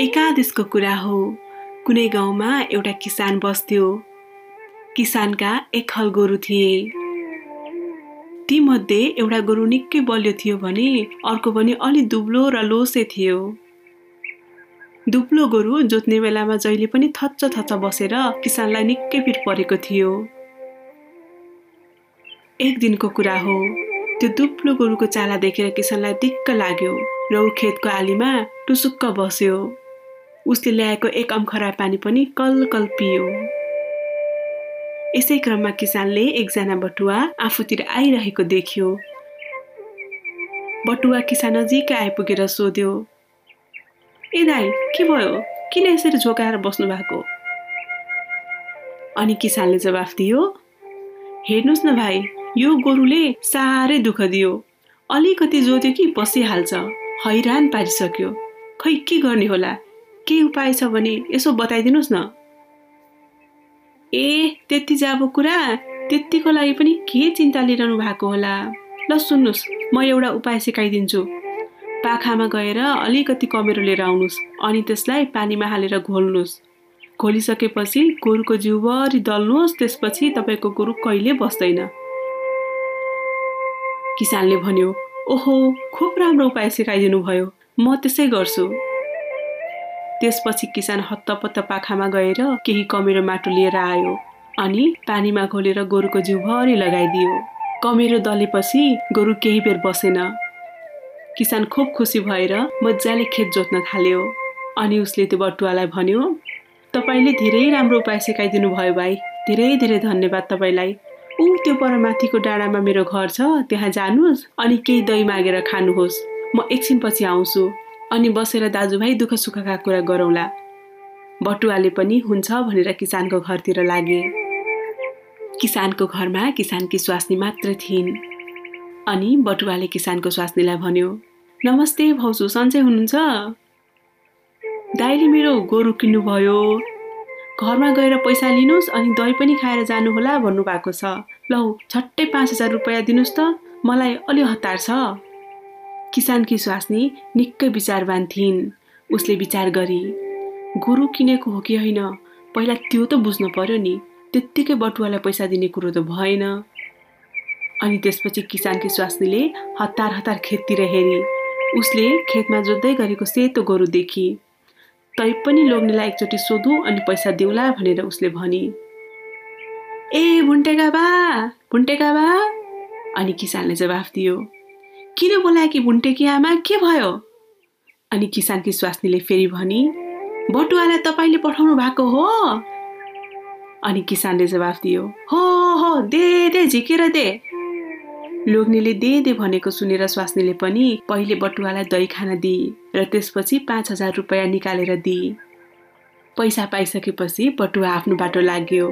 एकादेशको कुरा हो। कुनै गाउँमा एउटा किसान बस्थ्यो। किसानका एक हल गोरु थिए। तीमध्ये एउटा गोरु निकै बलियो थियो भने अर्को पनि अलि दुब्लो र लोसे थियो। दुब्लो गोरु जोत्ने बेलामा जहिले पनि थच्च थच्च बसेर किसानलाई निकै पिर परेको थियो। एक दिनको कुरा हो। त्यो दुब्लो गोरुको चाला देखेर किसानलाई दिक्क लाग्यो र ऊ खेतको आलीमा टुसुक्क बस्यो। उसले ल्याएको एक अम्खरा पानी पनि कल कल पियो। यसै क्रममा किसानले एकजना बटुवा आफूतिर आइरहेको देख्यो। बटुवा किसान नजिकै आइपुगेर सोध्यो ए दाई के भयो? किन यसरी झोकाएर बस्नु भएको अनि किसानले जवाफ दियो हेर्नुहोस् न भाइ यो गोरुले साह्रै दुःख दियो। अलिकति जोत्यो कि बसिहाल्छ हैरान पारिसक्यो। खै के गर्ने होला? केही उपाय छ भने यसो बताइदिनुहोस् न। ए त्यति जाबो कुरा? त्यतिको लागि पनि के चिन्ता लिइरहनु भएको होला? ल सुन्नुहोस् म एउटा उपाय सिकाइदिन्छु। पाखामा गएर अलिकति कमेरो लिएर आउनुहोस् अनि त्यसलाई पानीमा हालेर घोल्नुहोस्। घोलिसकेपछि गोरुको जिउभरि दल्नुहोस् त्यसपछि तपाईँको गोरु कहिले बस्दैन। किसानले भन्यो ओहो खुब राम्रो उपाय सिकाइदिनु भयो म त्यसै गर्छु। त्यसपछि किसान हत्तपत्त पाखामा गएर केही कमेरो माटो लिएर आयो अनि पानीमा घोलेर गोरुको जिउभरि लगाइदियो। कमेरो दलेपछि गोरु केही बेर बसेन। किसान खुब खुसी भएर मजाले खेत जोत्न थाल्यो। अनि उसले त्यो बटुवालाई भन्यो तपाईँले धेरै राम्रो उपाय सिकाइदिनु भयो भाइ। धेरै धेरै धन्यवाद तपाईँलाई। ऊ त्यो परमाथिको डाँडामा मेरो घर छ त्यहाँ जानुहोस् अनि केही दही मागेर खानुहोस्। म एकछिनपछि आउँछु। अनि बसेर दाजुभाइ दुःख सुखका कुरा गरौँला। बटुवाले पनि हुन्छ भनेर किसानको घरतिर लागे। किसानको घरमा किसानकी स्वास्नी मात्र थिइन्। अनि बटुवाले किसानको स्वास्नीलाई भन्यो नमस्ते भाउजू सन्चै हुनुहुन्छ? दाइले मेरो गोरु किन्नुभयो। घरमा गएर पैसा लिनुहोस् अनि दही पनि खाएर जानुहोला भन्नुभएको छ। लौ झट्टै पाँच हजार रुपियाँ दिनुहोस् त। मलाई अलि हतार छ। किसानकी स्वास्नी निकै विचारवान थिइन्। उसले विचार गरी गोरु किनेको हो कि होइन? पहिला त्यो त बुझ्नु पर्यो नि। त्यत्तिकै बटुवालाई पैसा दिने कुरो त भएन अनि त्यसपछि किसानकी स्वास्नीले हतार हतार खेततिर हेरी। उसले खेतमा जोत्दै गरेको सेतो गोरु देखी। तै पनि लोग्नेलाई एकचोटि सोधौँ अनि पैसा दिउँला भनेर उसले भनी। ए भुन्टेका बा! भुन्टेका बा अनि किसानले जवाफ दियो। किन बोलायो कि भुन्टेकी आमा? के भयो? अनि किसानकी स्वास्नीले फेरि भनी बटुवालाई तपाईँले पठाउनु भएको हो? अनि किसानले जवाफ दियो हो हो दे दे झिकेर दे। लोग्नेले दे दे भनेको सुनेर स्वास्नीले पनि पहिले बटुवालाई दही खान दिए र त्यसपछि पाँच हजार रुपियाँ निकालेर दिए पैसा पाइसकेपछि बटुवा आफ्नो बाटो लाग्यो।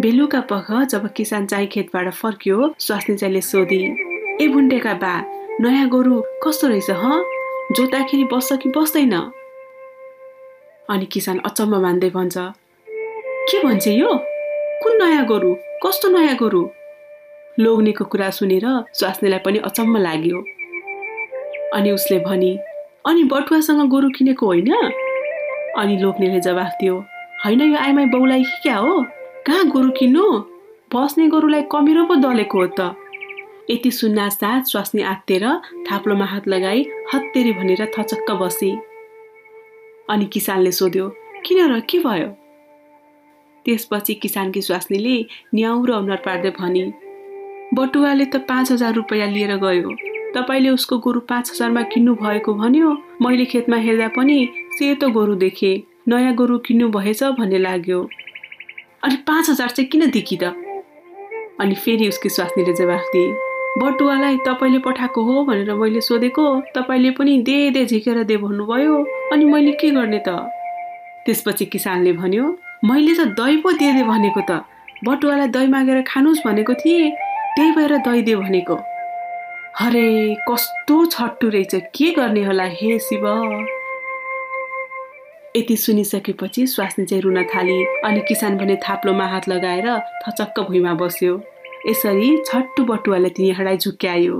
बेलुका पख जब किसान चाहिँ खेतबाट फर्क्यो स्वास्नी चाहिँले सोधी ए भुन्डेका बा। नयाँ गोरु कस्तो रहेछ ह? जोत्दाखेरि बस्छ कि बस्दैन? अनि किसान अचम्म मान्दै भन्छ के भन्छ यो? कुन नयाँ गोरु? कस्तो नयाँ गोरु? लोग्नेको कुरा सुनेर स्वास्नीलाई पनि अचम्म लाग्यो। अनि उसले भनी अनि बटुवासँग गोरु किनेको होइन? अनि लोग्नेले जवाफ दियो होइन यो आइमाई बाउलाई क्या हो? कहाँ गोरु किन्नु? बस्ने गोरुलाई कमिरो पो दलेको हो त। यति सुन्ना साथ स्वास्नी आत्तेर थाप्लोमा हात लगाई हत्तेरी भनेर थचक्क बसी। अनि किसानले सोध्यो किन र के भयो? त्यसपछि किसानकी स्वास्नीले न्याउ र अनुहार पार्दै भनी बटुवाले त पाँच हजार रुपियाँ लिएर गयो। तपाईँले उसको गोरु पाँच हजारमा किन्नु भएको भन्यो। मैले खेतमा हेर्दा पनि सेतो गोरु देखेँ। नयाँ गोरु किन्नु भएछ भन्ने लाग्यो। अनि पाँच हजार चाहिँ किन देखि त अनि फेरि उसको स्वास्नीले जवाफ दिए बटुवालाई तपाईँले पठाएको हो भनेर मैले सोधेको। तपाईँले पनि दे दे झिकेर दे भन्नुभयो। अनि मैले के गर्ने त? त्यसपछि किसानले भन्यो मैले त दही पो दे दे भनेको त। बटुवालाई दही मागेर खानुहोस् भनेको थिएँ। त्यही भएर दही भनेको। हरे कस्तो छट्टु रहेछ। के गर्ने होला हे शिव? यति सुनिसकेपछि स्वास्नी चाहिँ रुन थाली अनि किसान भने थाप्लोमा हात लगाएर थचक्क भुइँमा बस्यो। यसरी छट्टु बटुवाले तिनीहरूलाई झुक्क्यायो